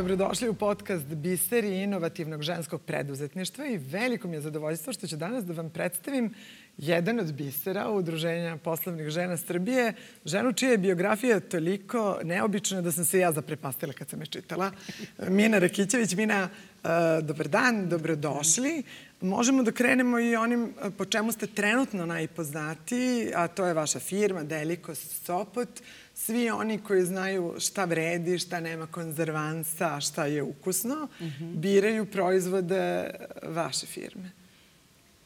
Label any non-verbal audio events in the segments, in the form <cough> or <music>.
Dobrodošli u podcast Biseri inovativnog ženskog preduzetništva i veliko mi je zadovoljstvo što ću danas da vam predstavim jedan od bisera Udruženja poslovnih žena Srbije, ženu čija je biografija toliko neobična da sam se ja zaprepastila kad sam je čitala. Mina Rakićević. Mina, e, dobar dan, dobrodošli. Možemo da krenemo i onim e, po čemu ste trenutno najpoznatiji, a to je vaša firma Deliko Sopot. Svi oni koji znaju šta vredi, šta nema konzervansa, šta je ukusno, mm -hmm. biraju proizvode vaše firme.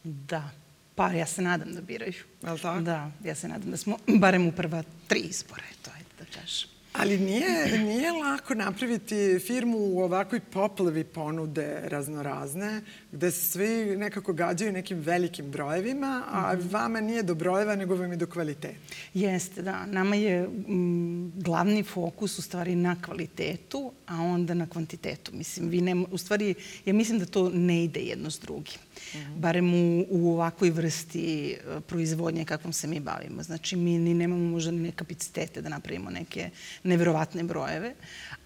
Da, Pa ja se nadam da biraju. Je li tako? Da, ja se nadam da smo barem u prva tri izbora, to je da kažem. Ali nije, nije lako napraviti firmu u ovakvoj poplavi ponude raznorazne, gde svi nekako gađaju nekim velikim brojevima, a mm -hmm. vama nije do brojeva, nego vam je do kvaliteta. Jeste, da. Nama je m, glavni fokus u stvari na kvalitetu, a onda na kvantitetu. Mislim, vi ne, u stvari, ja mislim da to ne ide jedno s drugim. -hmm. Barem u, u ovakvoj vrsti e, proizvodnje kakvom se mi bavimo. Znači, mi ni nemamo možda ni kapacitete da napravimo neke neverovatne brojeve,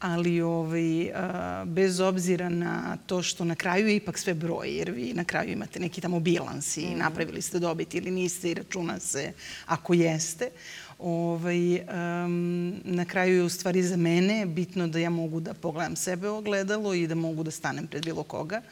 ali ovaj, a, bez obzira na to što na kraju je ipak sve broj, jer vi na kraju imate neki tamo bilans i mm. napravili ste dobit ili niste i računa se ako jeste, ovaj, um, na kraju je u stvari za mene bitno da ja mogu da pogledam sebe u ogledalo i da mogu da stanem pred bilo koga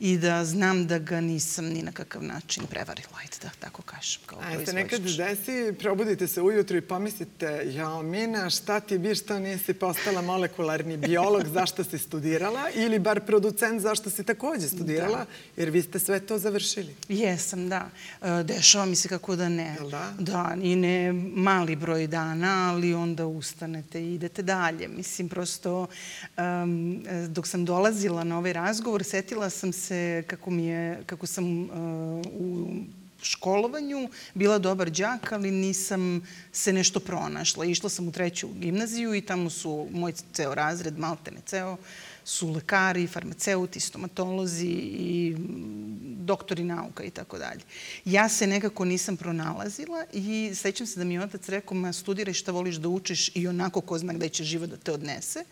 i da znam da ga nisam ni na kakav način prevarila, ajde da tako kažem. Kao A se nekad desi, probudite se ujutru i pomislite, jao Mina, šta ti bi što nisi postala molekularni biolog, zašto si studirala ili bar producent zašto si takođe studirala, da. jer vi ste sve to završili. Jesam, da. E, dešava mi se kako da ne. Jel da? Da, i ne mali broj dana, ali onda ustanete i idete dalje. Mislim, prosto, um, dok sam dolazila na ovaj razgovor, setila sam se kako, mi je, kako sam uh, u školovanju, bila dobar đak, ali nisam se nešto pronašla. Išla sam u treću gimnaziju i tamo su moj ceo razred, maltene ceo, su lekari, farmaceuti, stomatolozi i doktori nauka i tako dalje. Ja se nekako nisam pronalazila i sećam se da mi je otac rekao, ma studiraj šta voliš da učiš i onako ko zna gde će život da te odnese.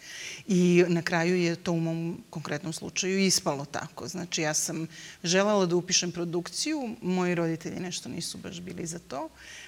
I na kraju je to u mom konkretnom slučaju ispalo tako. Znači ja sam želala da upišem produkciju, moji roditelji nešto nisu baš bili za to. Eh,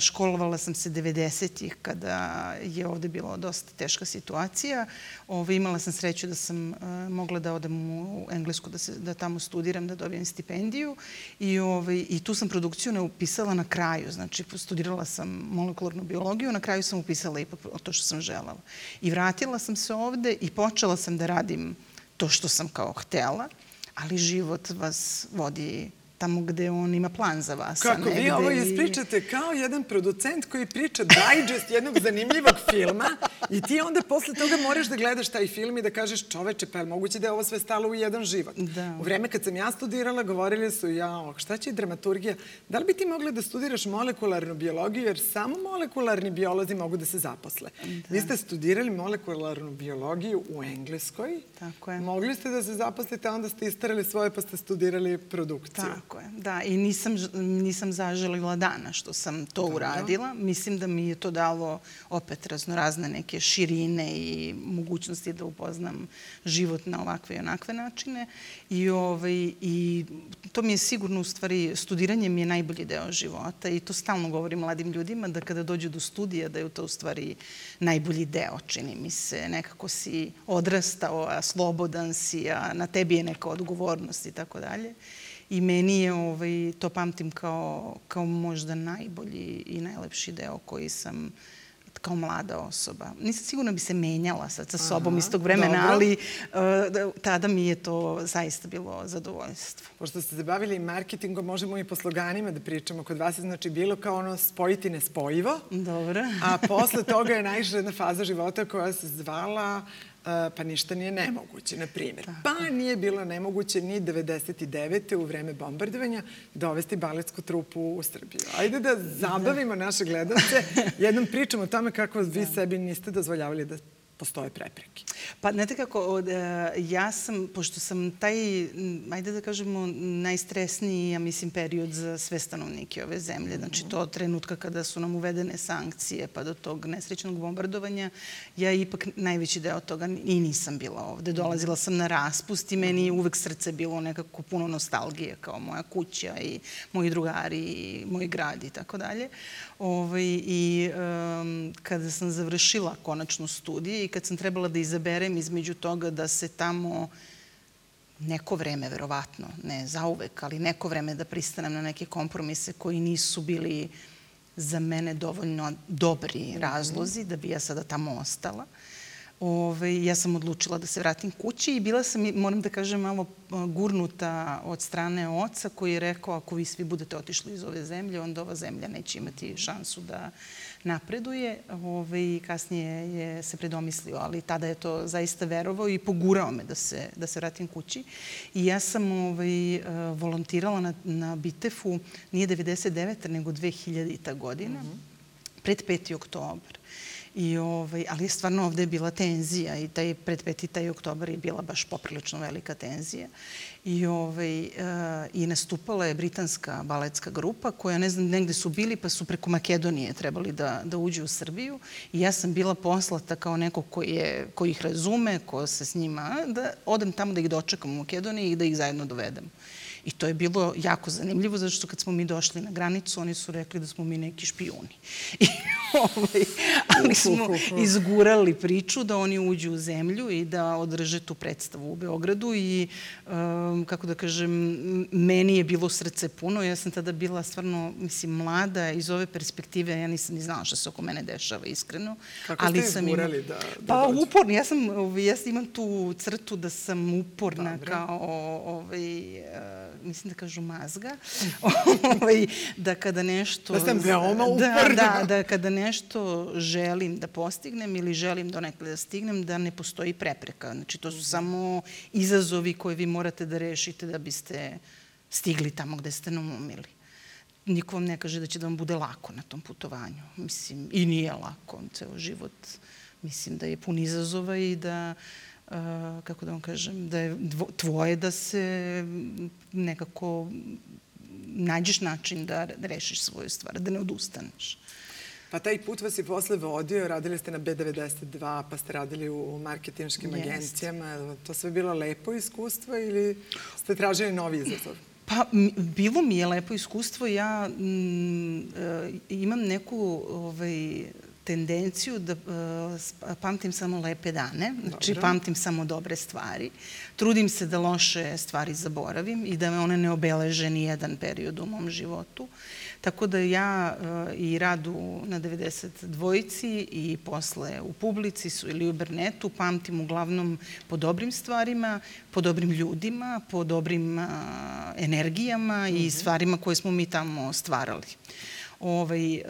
školovala sam se 90-ih kada je ovde bila dosta teška situacija. Ove, imala sam sreću da sam uh, mogla da odem u Englesku, da, se, da tamo studiram, da dobijem stipendiju. I, ove, I tu sam produkciju ne upisala na kraju. Znači, studirala sam molekularnu biologiju, na kraju sam upisala ipak to što sam želala. I vratila sam se ovde i počela sam da radim to što sam kao htela, ali život vas vodi tamo gde on ima plan za vas. Kako vi ovo ispričate kao jedan producent koji priča digest jednog zanimljivog filma i ti onda posle toga moraš da gledaš taj film i da kažeš čoveče, pa je moguće da je ovo sve stalo u jedan život. Da. U vreme kad sam ja studirala, govorili su, ja, šta će dramaturgija? Da li bi ti mogla da studiraš molekularnu biologiju, jer samo molekularni biolozi mogu da se zaposle. Da. Vi ste studirali molekularnu biologiju u Engleskoj. Tako je. Mogli ste da se zaposlite, a onda ste istarali svoje pa ste studirali produkciju. Tako Tako je, da. I nisam, nisam zaželila dana što sam to Dobro. uradila. Mislim da mi je to dalo opet raznorazne neke širine i mogućnosti da upoznam život na ovakve i onakve načine. I, ovaj, I to mi je sigurno, u stvari, studiranje mi je najbolji deo života i to stalno govorim mladim ljudima da kada dođu do studija da je to u stvari najbolji deo, čini mi se. Nekako si odrastao, a slobodan si, a na tebi je neka odgovornost i tako dalje i meni je ovaj, to pamtim kao, kao možda najbolji i najlepši deo koji sam kao mlada osoba. Nisam sigurno bi se menjala sad sa sobom Aha, iz tog vremena, dobro. ali uh, tada mi je to zaista bilo zadovoljstvo. Pošto ste se bavili marketingom, možemo i po sloganima da pričamo. Kod vas je znači bilo kao ono spojiti nespojivo. Dobro. a <laughs> posle toga je najviše jedna faza života koja se zvala pa ništa nije nemoguće, na primjer. Pa nije bilo nemoguće ni 99. u vreme bombardovanja dovesti baletsku trupu u Srbiju. Ajde da zabavimo naše gledalce <laughs> jednom pričom o tome kako vi da. sebi niste dozvoljavali da postoje prepreke. Pa, znate kako, e, ja sam, pošto sam taj, ajde da kažemo, najstresniji, ja mislim, period za sve stanovnike ove zemlje. Znači, to od trenutka kada su nam uvedene sankcije, pa do tog nesrećnog bombardovanja, ja ipak najveći deo toga i nisam bila ovde. Dolazila sam na raspust i meni je uvek srce bilo nekako puno nostalgije, kao moja kuća i moji drugari i moj grad i tako dalje. Ovaj, I um, kada sam završila konačno studije i kad sam trebala da izaberem između toga da se tamo neko vreme, verovatno, ne zauvek, ali neko vreme da pristanem na neke kompromise koji nisu bili za mene dovoljno dobri razlozi da bi ja sada tamo ostala. Ove, ja sam odlučila da se vratim kući i bila sam, moram da kažem, malo gurnuta od strane oca koji je rekao ako vi svi budete otišli iz ove zemlje, onda ova zemlja neće imati šansu da napreduje. Ove, kasnije je se predomislio, ali tada je to zaista verovao i pogurao me da se, da se vratim kući. I ja sam ovaj, volontirala na, na Bitefu, nije 99. nego 2000. godina, mm -hmm. pred 5. oktobar. I, ovaj, ali stvarno ovde je bila tenzija i taj pred 5. taj oktobar je bila baš poprilično velika tenzija. I, ovaj, uh, I nastupala je britanska baletska grupa koja ne znam negde su bili pa su preko Makedonije trebali da, da uđu u Srbiju. I ja sam bila poslata kao neko koji, je, koji ih razume, ko se s njima, da odem tamo da ih dočekam u Makedoniji i da ih zajedno dovedem. I to je bilo jako zanimljivo, zato što kad smo mi došli na granicu, oni su rekli da smo mi neki špijuni. <laughs> I, ovaj, ali smo izgurali priču da oni uđu u zemlju i da održe tu predstavu u Beogradu i, um, kako da kažem, meni je bilo srce puno. Ja sam tada bila stvarno, mislim, mlada iz ove perspektive, ja nisam ni znala šta se oko mene dešava, iskreno. Kako ali ste sam izgurali da, da Pa dođe? uporno, ja sam, ovaj, ja imam tu crtu da sam uporna Dobre. kao ovaj, mislim da kažu mazga, <laughs> ovaj, da kada nešto... Da sam veoma uporna. Da, da, da kada nešto želim da postignem ili želim do nekada da stignem, da ne postoji prepreka. Znači, to su samo izazovi koje vi morate da rešite da biste stigli tamo gde ste namumili. Niko vam ne kaže da će da vam bude lako na tom putovanju. Mislim, i nije lako, ceo život. Mislim da je pun izazova i da kako da vam kažem, da je tvoje da se nekako nađeš način da rešiš svoju stvar, da ne odustaneš. Pa taj put vas je posle vodio, radili ste na B92, pa ste radili u marketinškim Jest. agencijama. To sve bilo lepo iskustvo ili ste tražili novi izazov? Pa, bilo mi je lepo iskustvo. Ja m, e, imam neku ovaj, tendenciju da uh, pamtim samo lepe dane, znači Dobro. pamtim samo dobre stvari. Trudim se da loše stvari zaboravim i da me one ne obeleže ni jedan period u mom životu. Tako da ja uh, i radu na 90 dvojici i posle u publici su ili u Bernetu pamtim uglavnom po dobrim stvarima, po dobrim ljudima, po dobrim uh, energijama mm -hmm. i mhm. stvarima koje smo mi tamo stvarali. Ovaj, e,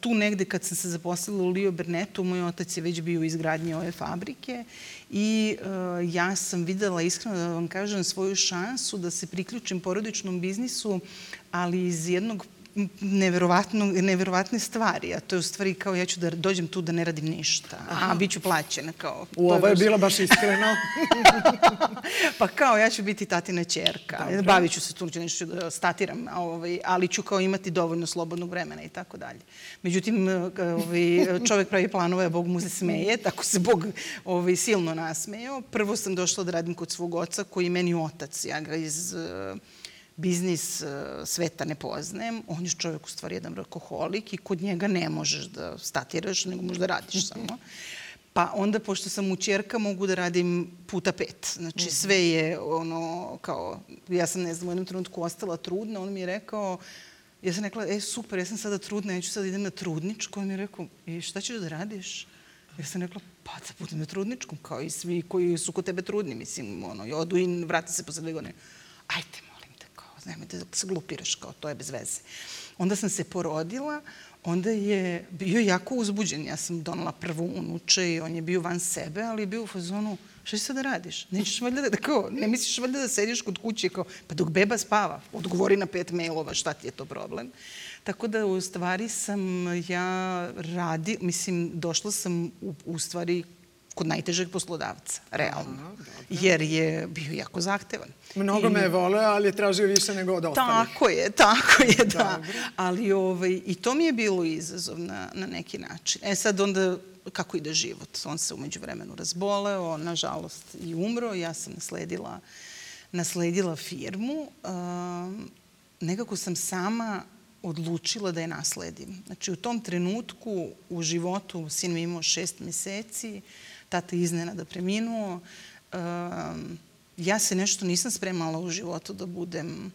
tu negde kad sam se zaposlila u Lio Bernetu, moj otac je već bio u izgradnji ove fabrike i uh, ja sam videla, iskreno da vam kažem, svoju šansu da se priključim porodičnom biznisu, ali iz jednog neverovatne stvari, a to je u stvari kao ja ću da dođem tu da ne radim ništa, a bit ću plaćena kao. U, ovo je, baš... bilo baš iskreno. <laughs> pa kao ja ću biti tatina čerka, Dobre. bavit ću se tu, nešto da statiram, ovaj, ali ću kao imati dovoljno slobodnog vremena i tako dalje. Međutim, ovaj, čovek pravi planove, a Bog mu se smeje, tako se Bog ovaj, silno nasmejao. Prvo sam došla da radim kod svog oca, koji je meni otac, ja ga iz biznis e, sveta ne poznajem, on je čovjek u stvari jedan alkoholik i kod njega ne možeš da statiraš, nego možeš da radiš <laughs> samo. Pa onda, pošto sam u čerka, mogu da radim puta pet. Znači, mhm. sve je ono, kao, ja sam, ne znam, u jednom trenutku ostala trudna, on mi je rekao, ja sam rekla, e, super, ja sam sada trudna, ja ću sad idem na trudničku. On mi je rekao, i šta ćeš da radiš? Ja sam rekla, pa da budem na trudničkom, kao i svi koji su kod tebe trudni, mislim, ono, i odu i vrati se posle dve godine. Ajde, nemojte da se glupiraš, kao to je bez veze. Onda sam se porodila, onda je bio jako uzbuđen. Ja sam donala prvu unuče i on je bio van sebe, ali je bio u fazonu, šta će sad da radiš? Nećeš valjda da, kao, ne misliš valjda da sediš kod kuće kao, pa dok beba spava, odgovori na pet mailova, šta ti je to problem? Tako da u stvari sam ja radi, mislim, došla sam u, u stvari kod najtežeg poslodavca, realno. Aha, jer je bio jako zahtevan. Mnogo I, me je voleo, ali je tražio više nego od ostalih. Tako je, tako je, da. Dobro. Ali ovaj, i to mi je bilo izazov na, na neki način. E sad onda, kako ide život? On se umeđu vremenu razboleo, nažalost i umro. Ja sam nasledila, nasledila firmu. Um, nekako sam sama odlučila da je nasledim. Znači, u tom trenutku u životu sin mi imao šest meseci, tata iznenada preminuo. Um, ja se nešto nisam spremala u životu da budem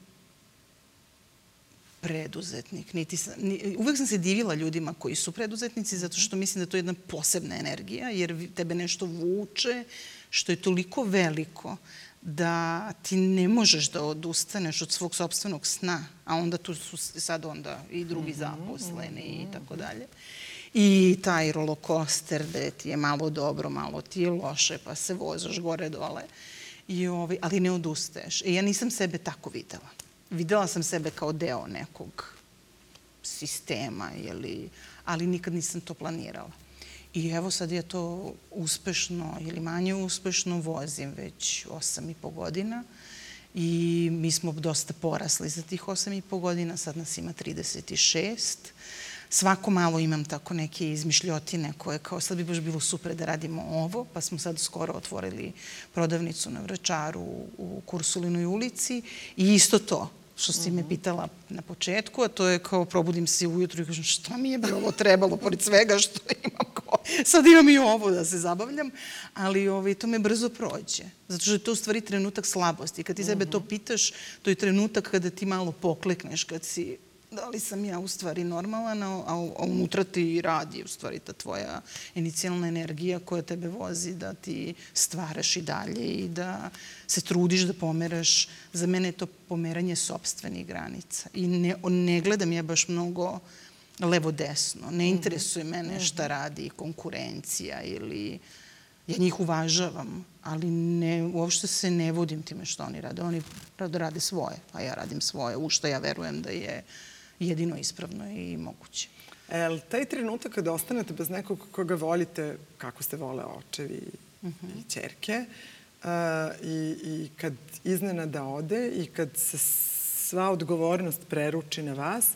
preduzetnik. Niti sam, ni, uvek sam se divila ljudima koji su preduzetnici zato što mislim da to je jedna posebna energija jer tebe nešto vuče što je toliko veliko da ti ne možeš da odustaneš od svog sobstvenog sna, a onda tu su sad onda i drugi mhm, zaposleni i mhm, tako mhm. dalje. I taj rollercoaster gde ti je malo dobro, malo ti je loše, pa se vozaš gore dole. I ovaj, ali ne odustaješ. I ja nisam sebe tako videla. Videla sam sebe kao deo nekog sistema, ili, ali nikad nisam to planirala. I evo sad je to uspešno ili manje uspešno, vozim već osam i po godina i mi smo dosta porasli za tih osam i po godina, sad nas ima 36. Svako malo imam tako neke izmišljotine koje kao sad bi baš bilo super da radimo ovo, pa smo sad skoro otvorili prodavnicu na Vračaru u Kursulinoj ulici i isto to, što si me mhm. pitala na početku, a to je kao probudim se ujutru i kažem šta mi je bi ovo trebalo pored svega što imam kao, sad imam i ovo da se zabavljam, ali ovaj, to me brzo prođe. Zato što je to u stvari trenutak slabosti. Kad ti sebe to mhm. pitaš, to je trenutak kada ti malo poklekneš, kad si da li sam ja u stvari normalan, a, a unutra ti radi u stvari ta tvoja inicijalna energija koja tebe vozi da ti stvaraš i dalje i da se trudiš da pomeraš. Za mene je to pomeranje sobstvenih granica. I ne, ne gledam ja baš mnogo levo-desno. Ne mhm. interesuje mene šta mhm. radi konkurencija ili ja njih uvažavam, ali ne, uopšte se ne vodim time što oni rade. Oni rade svoje, a ja radim svoje, u što ja verujem da je jedino ispravno i moguće. El, taj trenutak kada ostanete bez nekog koga volite, kako ste vole očevi uh -huh. i čerke, uh, i, i kad iznenada ode i kad se sva odgovornost preruči na vas,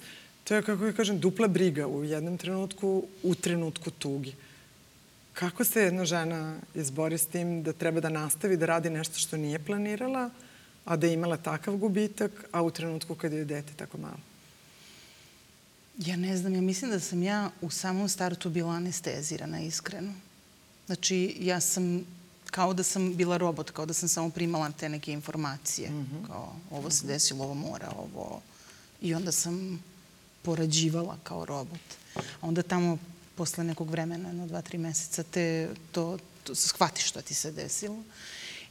to je, kako ja kažem, dupla briga u jednom trenutku, u trenutku tugi. Kako se jedna žena izbori s tim da treba da nastavi da radi nešto što nije planirala, a da je imala takav gubitak, a u trenutku kad je dete tako malo? Ja ne znam, ja mislim da sam ja u samom startu bila anestezirana, iskreno. Znači, ja sam kao da sam bila robot, kao da sam samo primala te neke informacije. Mm -hmm. Kao, ovo se desilo, ovo mora, ovo... I onda sam porađivala kao robot. A onda tamo, posle nekog vremena, jedno, dva, tri meseca, te, to, to shvatiš što ti se desilo.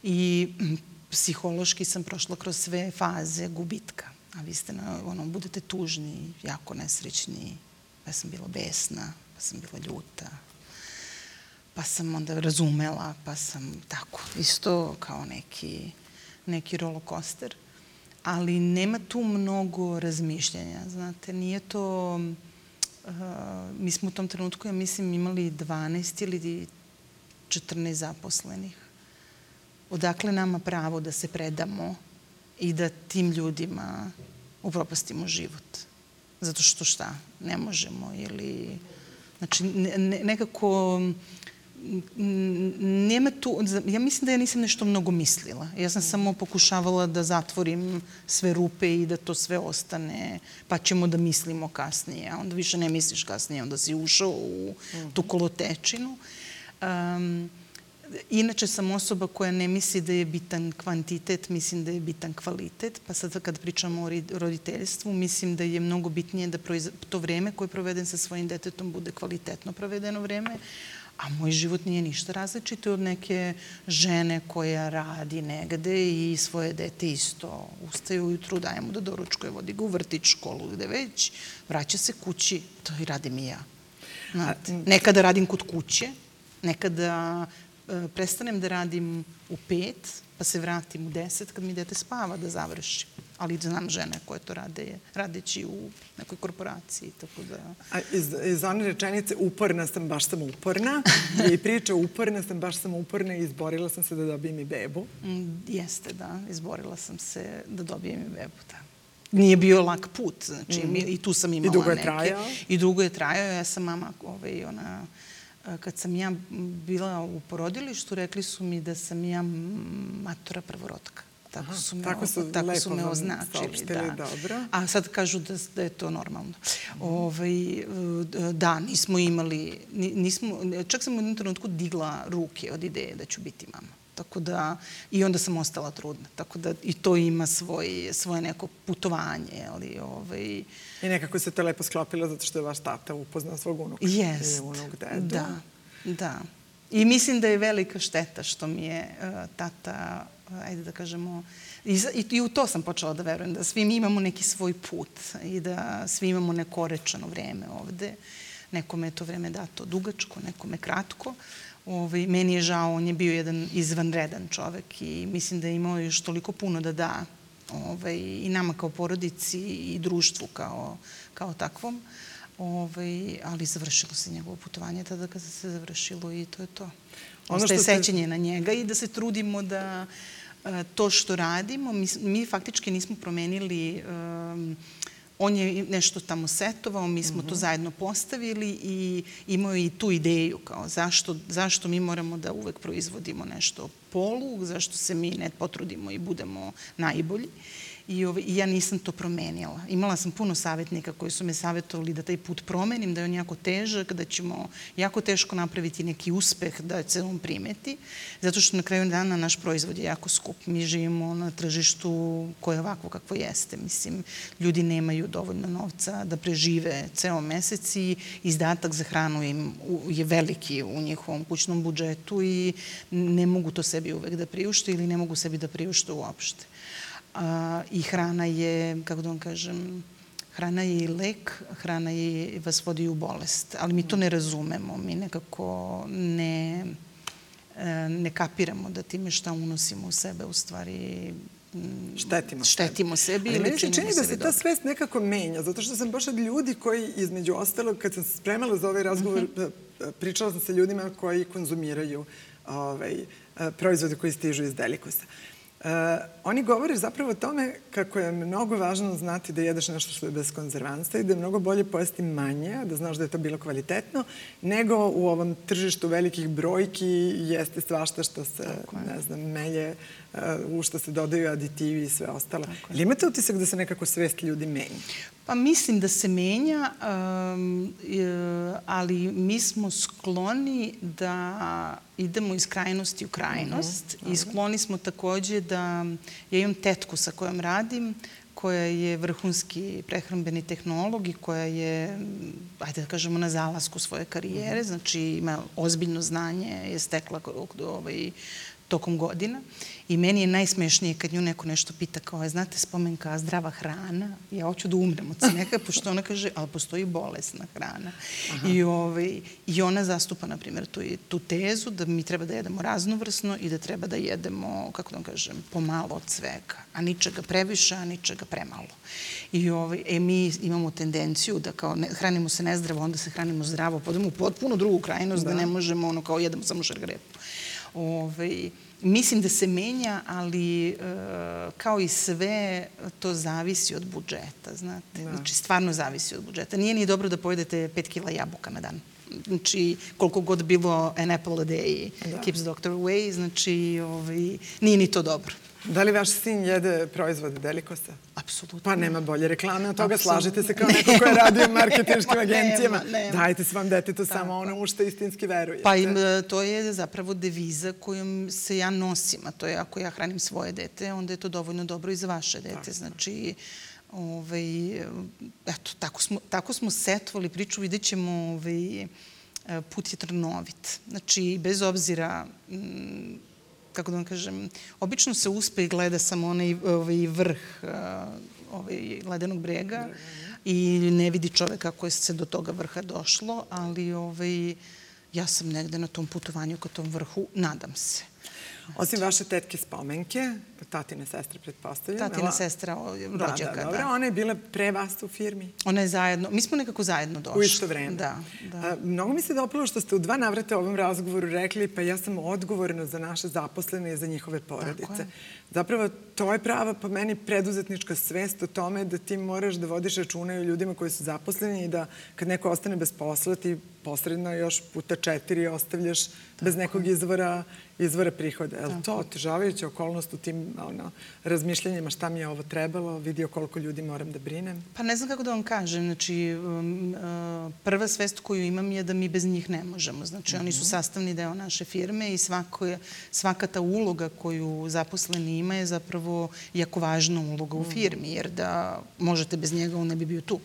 I psihološki sam prošla kroz sve faze gubitka a vi ste na, ono, budete tužni, jako nesrećni, pa sam bila besna, pa sam bila ljuta, pa sam onda razumela, pa sam tako, isto kao neki, neki rollercoaster. Ali nema tu mnogo razmišljanja, znate, nije to... Uh, mi smo u tom trenutku, ja mislim, imali 12 ili 14 zaposlenih. Odakle nama pravo da se predamo i da tim ljudima upropastimo život. Zato što šta? Ne možemo ili... Znači, ne, nekako nema tu, ja mislim da ja nisam nešto mnogo mislila. Ja sam samo pokušavala da zatvorim sve rupe i da to sve ostane, pa ćemo da mislimo kasnije. A onda više ne misliš kasnije, onda si ušao u tu kolotečinu. Um, Inače sam osoba koja ne misli da je bitan kvantitet, mislim da je bitan kvalitet. Pa sad kad pričamo o roditeljstvu, mislim da je mnogo bitnije da to vreme koje proveden sa svojim detetom bude kvalitetno provedeno vreme, a moj život nije ništa različito od neke žene koja radi negde i svoje dete isto ustaje ujutru, daje mu da doručkuje, vodi ga u vrtić, školu, gde već, vraća se kući, to i radim i ja. Znate, nekada radim kod kuće, nekada prestanem da radim u pet, pa se vratim u deset kad mi dete spava da završim. ali znam žene koje to rade radeći u nekoj korporaciji, tako da... A iz, iz one rečenice uporna sam, baš sam uporna, je <laughs> i priča uporna sam, baš sam uporna i izborila sam se da dobijem i bebu. Mm, jeste, da, izborila sam se da dobijem i bebu, da nije bio lak put, znači mm. i tu sam imala neke. I dugo je trajao? I dugo je trajao, ja sam mama, ovaj, ona, kad sam ja bila u porodilištu, rekli su mi da sam ja matora prvorotka. Tako Aha, su me, tako su, tako su me označili. Da. Dobro. A sad kažu da, da je to normalno. Mm. Ovaj, da, nismo imali, nismo, čak sam u jednom trenutku digla ruke od ideje da ću biti mama. Tako da, i onda sam ostala trudna. Tako da i to ima svoj, svoje neko putovanje. Ali, ovaj... I nekako se to lepo sklopilo zato što je vaš tata upoznao svog unuka. Jest. Unuk dedu. Da, da. I mislim da je velika šteta što mi je uh, tata, uh, ajde da kažemo, I, i, I u to sam počela da verujem, da svi mi imamo neki svoj put i da svi imamo neko rečeno vreme ovde. Nekome je to vreme dato dugačko, nekome kratko. Ovaj, meni je žao, on je bio jedan izvanredan čovek i mislim da je imao još toliko puno da da ovaj, i nama kao porodici i društvu kao, kao takvom. Ovaj, ali završilo se njegovo putovanje tada kada se završilo i to je to. Ono Ostaje sećanje na njega i da se trudimo da to što radimo, mi, mi faktički nismo promenili um, on je nešto tamo setovao, mi smo mm -hmm. to mhm. zajedno postavili i imao je i tu ideju kao zašto, zašto mi moramo da uvek proizvodimo nešto polu, zašto se mi ne potrudimo i budemo najbolji. I, ove, I ja nisam to promenila. Imala sam puno savjetnika koji su me savjetovali da taj put promenim, da je on jako težak, da ćemo jako teško napraviti neki uspeh da se on primeti, zato što na kraju dana naš proizvod je jako skup. Mi živimo na tržištu koje je ovako kakvo jeste. Mislim, ljudi nemaju dovoljno novca da prežive ceo mesec i izdatak za hranu im je veliki u njihovom kućnom budžetu i ne mogu to sebi uvek da priušte ili ne mogu sebi da priušte uopšte a, i hrana je, kako da vam kažem, hrana je i lek, hrana je, vas vodi u bolest. Ali mi to ne razumemo, mi nekako ne, e, ne kapiramo da time šta unosimo u sebe u stvari mm, štetimo, štetimo sebi. Ali meni se čini da se ta svest nekako menja, zato što sam baš od ljudi koji, između ostalog, kad sam se spremala za ovaj razgovor, mm -hmm. pričala sam sa ljudima koji konzumiraju ovaj, proizvode koji stižu iz delikosa. Uh, oni govore zapravo o tome kako je mnogo važno znati da jedeš nešto što je bez konzervansa i da je mnogo bolje pojesti manje, da znaš da je to bilo kvalitetno, nego u ovom tržištu velikih brojki jeste svašta što se, ne znam, melje, u što se dodaju aditivi i sve ostalo. Ili imate utisak da se nekako svest ljudi menja? Pa mislim da se menja, um, ali mi smo skloni da idemo iz krajnosti u krajnost uh mhm, -huh. i skloni smo takođe da, ja imam tetku sa kojom radim, koja je vrhunski prehrambeni tehnolog i koja je, ajde da kažemo, na zalasku svoje karijere, mhm. znači ima ozbiljno znanje, je stekla ovaj, tokom godina. I meni je najsmešnije kad nju neko nešto pita kao, znate spomenka zdrava hrana, ja hoću da umrem od smeka, pošto ona kaže, ali postoji bolesna hrana. Aha. I, ovaj, I ona zastupa, na primjer, tu, tu tezu da mi treba da jedemo raznovrsno i da treba da jedemo, kako da vam kažem, pomalo od svega, a ničega previše, a ničega premalo. I ovaj, e, mi imamo tendenciju da kao ne, hranimo se nezdravo, onda se hranimo zdravo, podemo u potpuno drugu krajnost, da, da ne možemo ono kao jedemo samo šargarepu. Ovaj, mislim da se menja, ali e, kao i sve, to zavisi od budžeta, znate. Da. Znači, stvarno zavisi od budžeta. Nije ni dobro da pojedete 5 kila jabuka na dan. Znači, koliko god bilo an apple a day da. keeps doctor away, znači, ovaj, nije ni to dobro. Da li vaš sin jede proizvode Delikosa? Apsolutno. Pa nema bolje reklame od toga. Apsolutno. Slažete se kao neko ko je radio u <laughs> agencijama. nema, nema. Dajte svom detetu Tako. samo ono u što istinski verujete. Pa im, e, to je zapravo deviza kojom se ja nosim. A to je ako ja hranim svoje dete, onda je to dovoljno dobro i za vaše dete. Tako. Znači, ovaj, eto, tako smo, tako smo setovali priču, vidjet ćemo ovaj, e, put je trnovit. Znači, bez obzira m, kako da vam kažem, obično se uspe i gleda samo onaj ovaj vrh ovaj, ledenog brega i ne vidi čovek kako je se do toga vrha došlo, ali ovaj, ja sam negde na tom putovanju ka tom vrhu, nadam se. Osim vaše tetke spomenke, tatine sestre, pretpostavljam. Tatina sestra, rođaka, da. Da, dobro. Ona je bila pre vas u firmi? Ona je zajedno, mi smo nekako zajedno došli. U isto vreme? Da, da. A, mnogo mi se dopalo što ste u dva navrata u ovom razgovoru rekli pa ja sam odgovorna za naše zaposlene i za njihove porodice. Zapravo, to je prava, po meni, preduzetnička svest o tome da ti moraš da vodiš računa o ljudima koji su zaposleni i da kad neko ostane bez posla, ti posredno još puta četiri ostavljaš Tako bez nekog izvora, izvora prihoda. Je li to otežavajuća okolnost u tim ono, razmišljanjima šta mi je ovo trebalo, vidio koliko ljudi moram da brinem? Pa ne znam kako da vam kažem. Znači, um, uh, prva svest koju imam je da mi bez njih ne možemo. Znači, mm -hmm. oni su mhm. sastavni deo naše firme i svako je, svaka ta uloga koju zaposleni ima je zapravo jako važna uloga u mhm. firmi, jer da možete bez njega, on ne bi bio tu.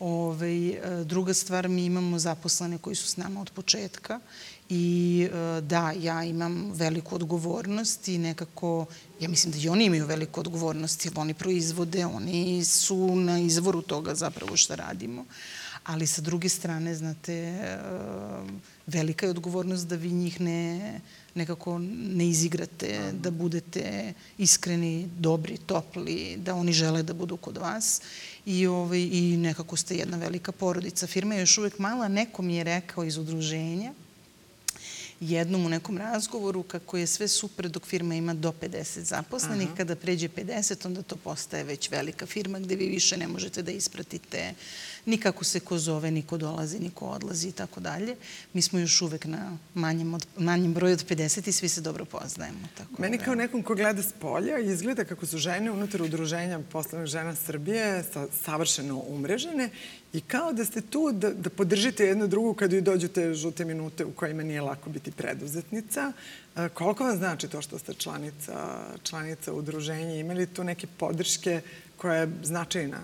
Ove, ovaj, druga stvar, mi imamo zaposlene koji su s nama od početka i e, da, ja imam veliku odgovornost i nekako, ja mislim da i oni imaju veliku odgovornost jer oni proizvode, oni su na izvoru toga zapravo šta radimo. Ali sa druge strane, znate, velika je odgovornost da vi njih ne, nekako ne izigrate, da budete iskreni, dobri, topli, da oni žele da budu kod vas i, ovaj, i nekako ste jedna velika porodica. Firma je još uvek mala, neko mi je rekao iz udruženja, jednom u nekom razgovoru kako je sve super dok firma ima do 50 zaposlenih. Aha. Kada pređe 50, onda to postaje već velika firma gde vi više ne možete da ispratite ni kako se ko zove, ni ko dolazi, ni ko odlazi i tako dalje. Mi smo još uvek na manjem, od, manjem broju od 50 i svi se dobro poznajemo. Tako Meni da... kao nekom ko gleda s polja izgleda kako su žene unutar udruženja poslovnih žena Srbije sa, savršeno umrežene i kao da ste tu da, da podržite jednu drugu kada i dođu te žute minute u kojima nije lako biti preduzetnica. E, koliko vam znači to što ste članica, članica udruženja? Imali tu neke podrške koja je značajna?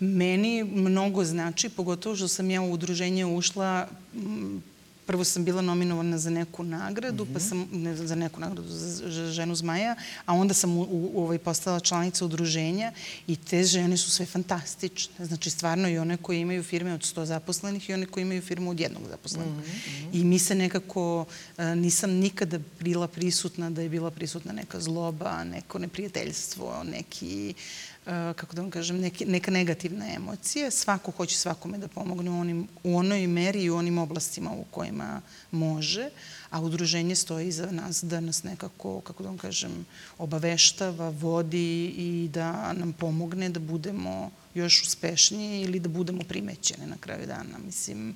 Meni mnogo znači, pogotovo što sam ja u udruženje ušla prvo sam bila nominovana za neku nagradu, mm -hmm. pa mhm. sam, ne za neku nagradu za ženu zmaja, a onda sam u, u, ovaj, postala članica udruženja i te žene su sve fantastične. Znači, stvarno i one koje imaju firme od 100 zaposlenih i one koje imaju firmu od jednog zaposlenog. Mm -hmm. I mi se nekako, nisam nikada bila prisutna da je bila prisutna neka zloba, neko neprijateljstvo, neki kako da vam kažem, neke, neka negativna emocija. Svako hoće svakome da pomogne u, onim, u onoj meri i u onim oblastima u kojima može, a udruženje stoji iza nas da nas nekako, kako da vam kažem, obaveštava, vodi i da nam pomogne da budemo još uspešniji ili da budemo primećene na kraju dana. Mislim,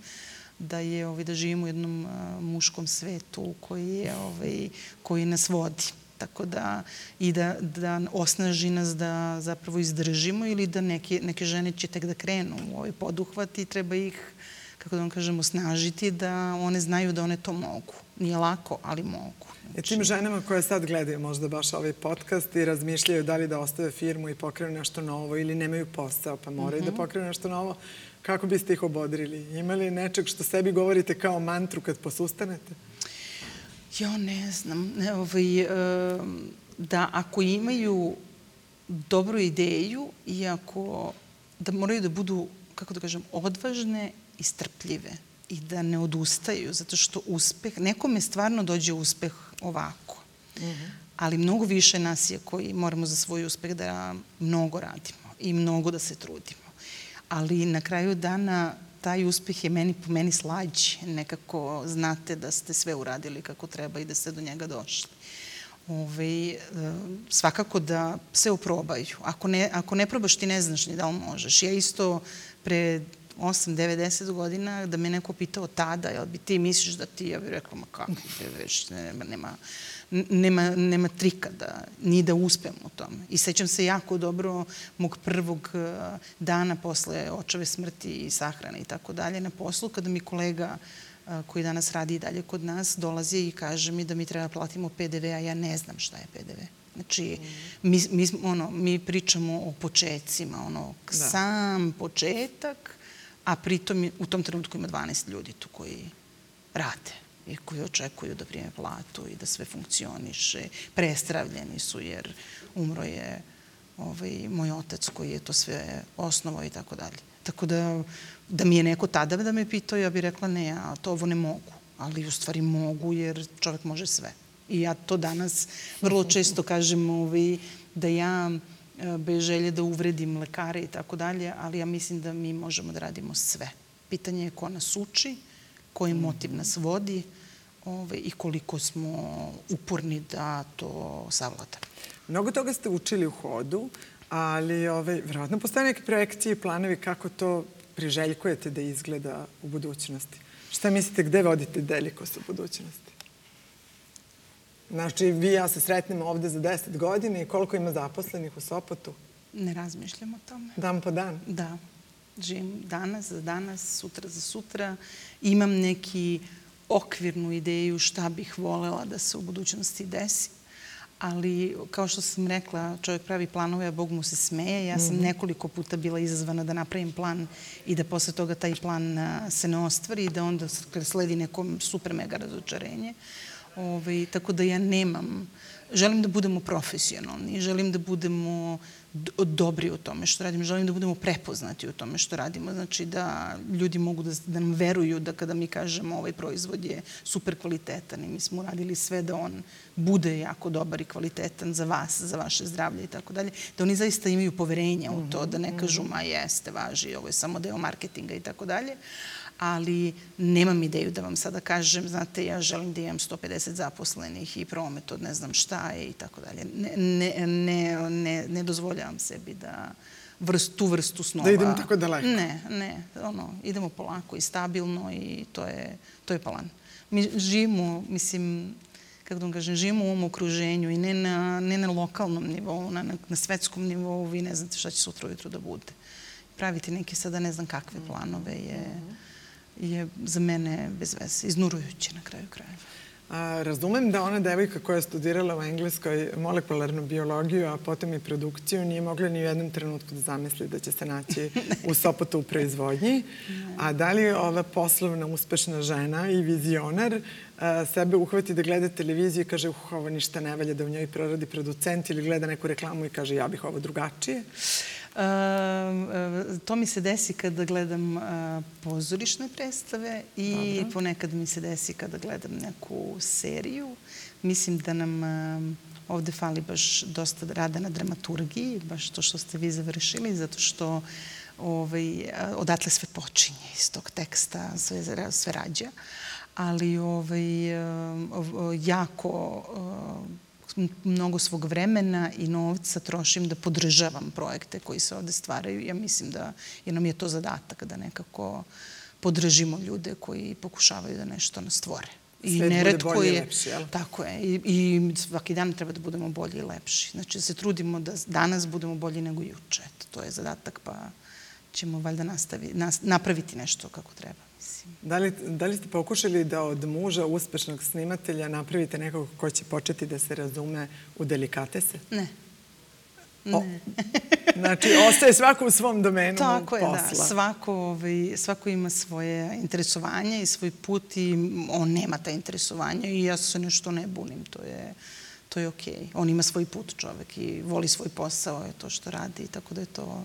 da je ovaj da živimo u jednom uh, muškom svetu koji je ovaj koji nas vodi tako da i da, da osnaži nas da zapravo izdržimo ili da neke, neke žene će tek da krenu u ovaj poduhvat i treba ih kako da vam kažemo, snažiti da one znaju da one to mogu. Nije lako, ali mogu. E tim ženama koje sad gledaju možda baš ovaj podcast i razmišljaju da li da ostave firmu i pokrenu nešto novo ili nemaju posao pa moraju mm -hmm. da mhm. pokrenu nešto novo, kako biste ih obodrili? Imali nečeg što sebi govorite kao mantru kad posustanete? Ja ne znam. Ne, ovaj, da ako imaju dobru ideju i ako da moraju da budu, kako da kažem, odvažne i strpljive i da ne odustaju, zato što uspeh, nekome stvarno dođe uspeh ovako. Mm -hmm. Ali mnogo više nas je koji moramo za svoj uspeh da mnogo radimo i mnogo da se trudimo. Ali na kraju dana taj uspeh je meni, po meni slađi. Nekako znate da ste sve uradili kako treba i da ste do njega došli. Ove, e, svakako da se oprobaju. Ako ne, ako ne probaš, ti ne znaš ni da li možeš. Ja isto pre 8, 9, 10 godina, da me neko pitao tada, jel bi ti misliš da ti, ja bih rekla, ma kako, već, nema, nema, nema, nema trika da, ni da uspem u tome. I sećam se jako dobro mog prvog e, dana posle očeve smrti i sahrane i tako dalje na poslu, kada mi kolega e, koji danas radi i dalje kod nas, dolazi i kaže mi da mi treba platimo PDV, a ja ne znam šta je PDV. Znači, mi, mi, ono, mi pričamo o početcima, ono, da. sam početak, a pritom u tom trenutku ima 12 ljudi tu koji rade i koji očekuju da prime platu i da sve funkcioniše. Prestravljeni su jer umro je ovaj, moj otac koji je to sve osnovao i tako dalje. Tako da, da mi je neko tada da me pitao, ja bih rekla ne, ja to ovo ne mogu. Ali u stvari mogu jer čovek može sve. I ja to danas vrlo često kažem ovaj, da ja bez želje da uvredim lekare i tako dalje, ali ja mislim da mi možemo da radimo sve. Pitanje je ko nas uči, koji motiv nas vodi ovaj, i koliko smo uporni da to savladamo. Mnogo toga ste učili u hodu, ali ovaj, verovatno postoje neke projekcije i planovi kako to priželjkujete da izgleda u budućnosti. Šta mislite, gde vodite Delikos u budućnosti? Znači, vi i ja se sretnemo ovde za 10 godina i koliko ima zaposlenih u Sopotu? Ne razmišljam o tome. Dan po dan? Da. Živim danas za danas, sutra za sutra. Imam neki okvirnu ideju šta bih volela da se u budućnosti desi ali kao što sam rekla, čovjek pravi planove, a Bog mu se smeje. Ja sam -hmm. nekoliko puta bila izazvana da napravim plan i da posle toga taj plan se ne ostvari i da onda sledi neko super mega razočarenje. Ove, ovaj, tako da ja nemam, želim da budemo profesionalni, želim da budemo dobri u tome što radimo. Želim da budemo prepoznati u tome što radimo. Znači da ljudi mogu da, da nam veruju da kada mi kažemo ovaj proizvod je super kvalitetan i mi smo uradili sve da on bude jako dobar i kvalitetan za vas, za vaše zdravlje i tako dalje, da oni zaista imaju poverenja u to, da ne kažu ma jeste, važi, ovo je samo deo marketinga i tako dalje ali nemam ideju da vam sada kažem, znate, ja želim da imam 150 zaposlenih i promet od ne znam šta je i tako dalje. Ne, ne, ne, ne, ne dozvoljavam sebi da vrst, tu vrstu snova... Da idemo tako daleko? Ne, ne, ono, idemo polako i stabilno i to je, to je plan. Mi živimo, mislim, kako da vam kažem, živimo u ovom okruženju i ne na, ne na lokalnom nivou, na, na svetskom nivou, vi ne znate šta će sutra ujutru da bude. Praviti neke sada ne znam kakve planove je... Mm -hmm je za mene bez veze, iznurujuće na kraju krajeva. A, razumem da ona devojka koja je studirala u Engleskoj molekularnu biologiju, a potom i produkciju, nije mogla ni u jednom trenutku da zamisli da će se naći <laughs> u Sopotu u proizvodnji. A da li ova poslovna, uspešna žena i vizionar a, sebe uhvati da gleda televiziju i kaže uh, ovo ništa ne valja da u njoj proradi producent ili gleda neku reklamu i kaže ja bih ovo drugačije? Ehm, to mi se desi kada gledam pozorišne predstave i Dobro. ponekad mi se desi kada gledam neku seriju. Mislim da nam ovde fali baš dosta rada na dramaturgiji, baš to što ste vi završili, zato što ovaj, odatle sve počinje iz tog teksta, sve, sve rađa. Ali ovaj, jako mnogo svog vremena i novca trošim da podržavam projekte koji se ovde stvaraju. Ja mislim da jer nam je to zadatak da nekako podržimo ljude koji pokušavaju da nešto nas stvore. I Svet neretko bude bolji je, lepši, jel? Tako je. I, I svaki dan treba da budemo bolji i lepši. Znači, da se trudimo da danas budemo bolji nego juče. Eto, to je zadatak, pa ćemo valjda nastavi, nas, napraviti nešto kako treba mislim. Da li, da li ste pokušali da od muža uspešnog snimatelja napravite nekog ko će početi da se razume u delikatese? Ne. O, <laughs> znači, ostaje svako u svom domenu Tako je, da. Svako, ovaj, svako ima svoje interesovanje i svoj put i on nema ta interesovanja i ja se nešto ne bunim. To je, to je okej. Okay. On ima svoj put čovek i voli svoj posao, je to što radi, tako da je to,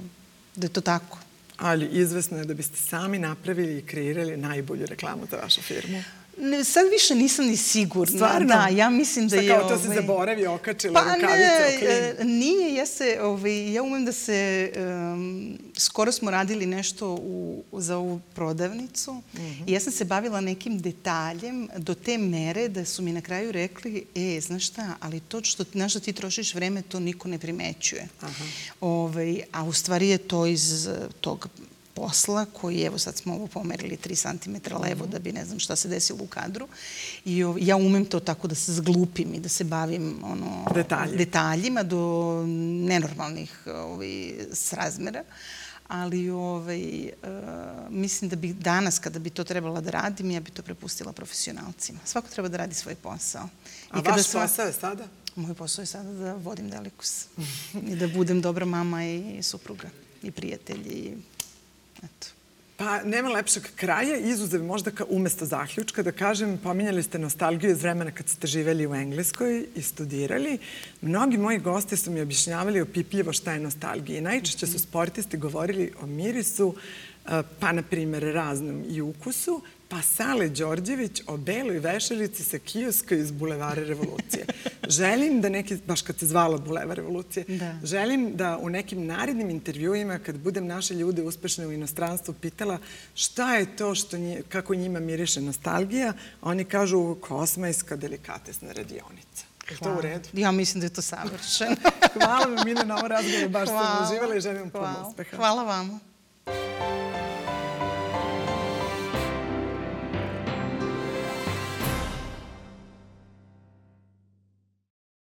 da je to tako ali izvesno je da biste sami napravili i kreirali najbolju reklamu za vašu firmu. Ne, sad više nisam ni sigurna. Stvarno? Da, ja mislim da je... kao to ovaj... se zaboravi, okačila pa, rukavica, ne, okay. nije, ja se, ovaj, ja umem da se, um, skoro smo radili nešto u, za ovu prodavnicu mm -hmm. i ja sam se bavila nekim detaljem do te mere da su mi na kraju rekli, e, znaš šta, ali to što, na što ti trošiš vreme, to niko ne primećuje. Aha. Ovaj, a u stvari je to iz tog posla koji, evo sad smo ovo pomerili 3 cm levo da bi ne znam šta se desilo u kadru. I ja umem to tako da se zglupim i da se bavim ono, Detalje. detaljima do nenormalnih ovaj, srazmera ali ovaj, uh, mislim da bi danas kada bi to trebala da radim, ja bi to prepustila profesionalcima. Svako treba da radi svoj posao. I A kada vaš sva... posao je sada? Moj posao je sada da vodim Delikus <laughs> i da budem dobra mama i supruga i prijatelj i Eto. Pa nema lepšeg kraja, izuzev možda ka, umesto zaključka, da kažem, pominjali ste nostalgiju iz vremena kad ste živeli u Engleskoj i studirali. Mnogi moji gosti su mi objašnjavali opipljivo šta je nostalgija. Najčešće su sportisti govorili o mirisu, pa, na primjer, raznom i ukusu, pa Sale Đorđević o beloj vešalici sa kioska iz Bulevara revolucije. Želim da neki, baš kad se zvala Bulevar revolucije, Da. želim da u nekim narednim intervjuima, kad budem naše ljude uspešne u inostranstvu, pitala šta je to što nje, kako njima miriše nostalgija, oni kažu kosmajska delikatesna radionica. Je to u redu? Ja mislim da je to savršeno. <laughs> Hvala vam, Mina, na ovo razgovor. Baš sam Hvala. uživala i želim vam puno Hvala. uspeha. Hvala vama.